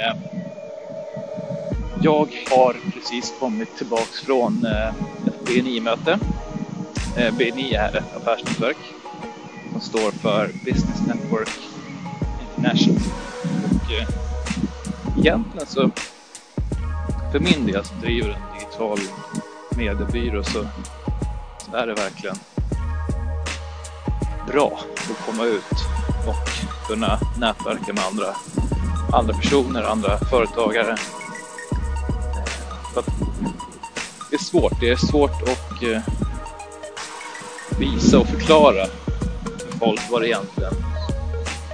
Eh, jag har precis kommit tillbaks från eh, ett BNI-möte. Eh, BNI är ett affärsnätverk som står för Business Network International. Och egentligen så, för min del som driver en digital mediebyrå så, så är det verkligen bra att komma ut och kunna nätverka med andra, andra personer, andra företagare. Det är svårt, det är svårt att eh, visa och förklara för folk vad det egentligen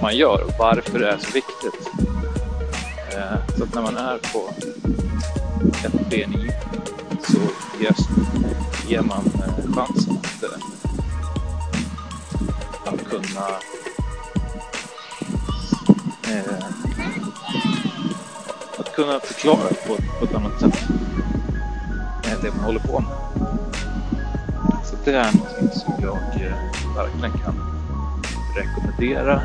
man gör och varför det är så viktigt. Eh, så att när man är på ett BNI så ges, ger man eh, chansen att, att kunna kunna förklara på, på ett annat sätt det man håller på med. Så det är någonting som jag eh, verkligen kan rekommendera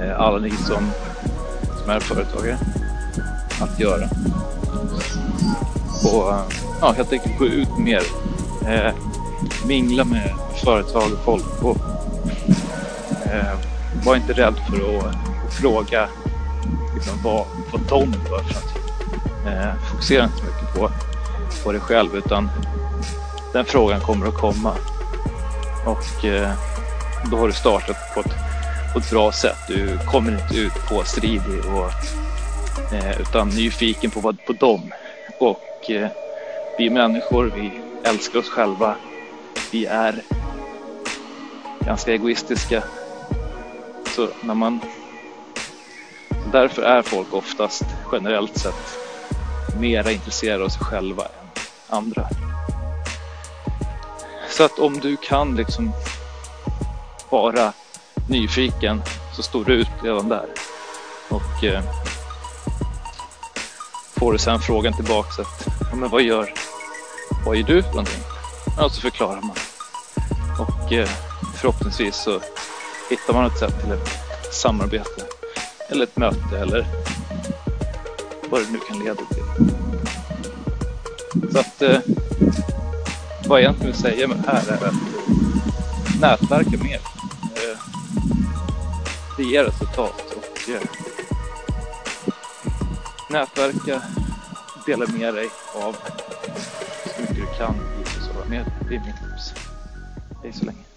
eh, alla ni som, som är företagare att göra. Och eh, ja, helt enkelt gå ut mer, eh, mingla med företag och folk och eh, var inte rädd för att fråga liksom, vad, vad de gör för att Eh, fokusera inte så mycket på, på dig själv utan den frågan kommer att komma. Och eh, då har du startat på ett, på ett bra sätt. Du kommer inte ut påstridig och, eh, utan nyfiken på, vad, på dem. Och eh, vi människor, vi älskar oss själva. Vi är ganska egoistiska. Så när man Därför är folk oftast generellt sett mera intresserade av sig själva än andra. Så att om du kan liksom vara nyfiken så står du ut redan där. Och eh, får du sen frågan tillbaka att ja, men vad gör, vad gör du för någonting? Ja, så förklarar man. Och eh, förhoppningsvis så hittar man ett sätt till ett samarbete eller ett möte eller vad det nu kan leda till. Så att eh, vad jag egentligen vill säga med det här är att nätverka mer. Eh, det ger resultat och eh, nätverka, dela med dig av så mycket du kan i sociala medier. Det är mitt tips. Hej så länge.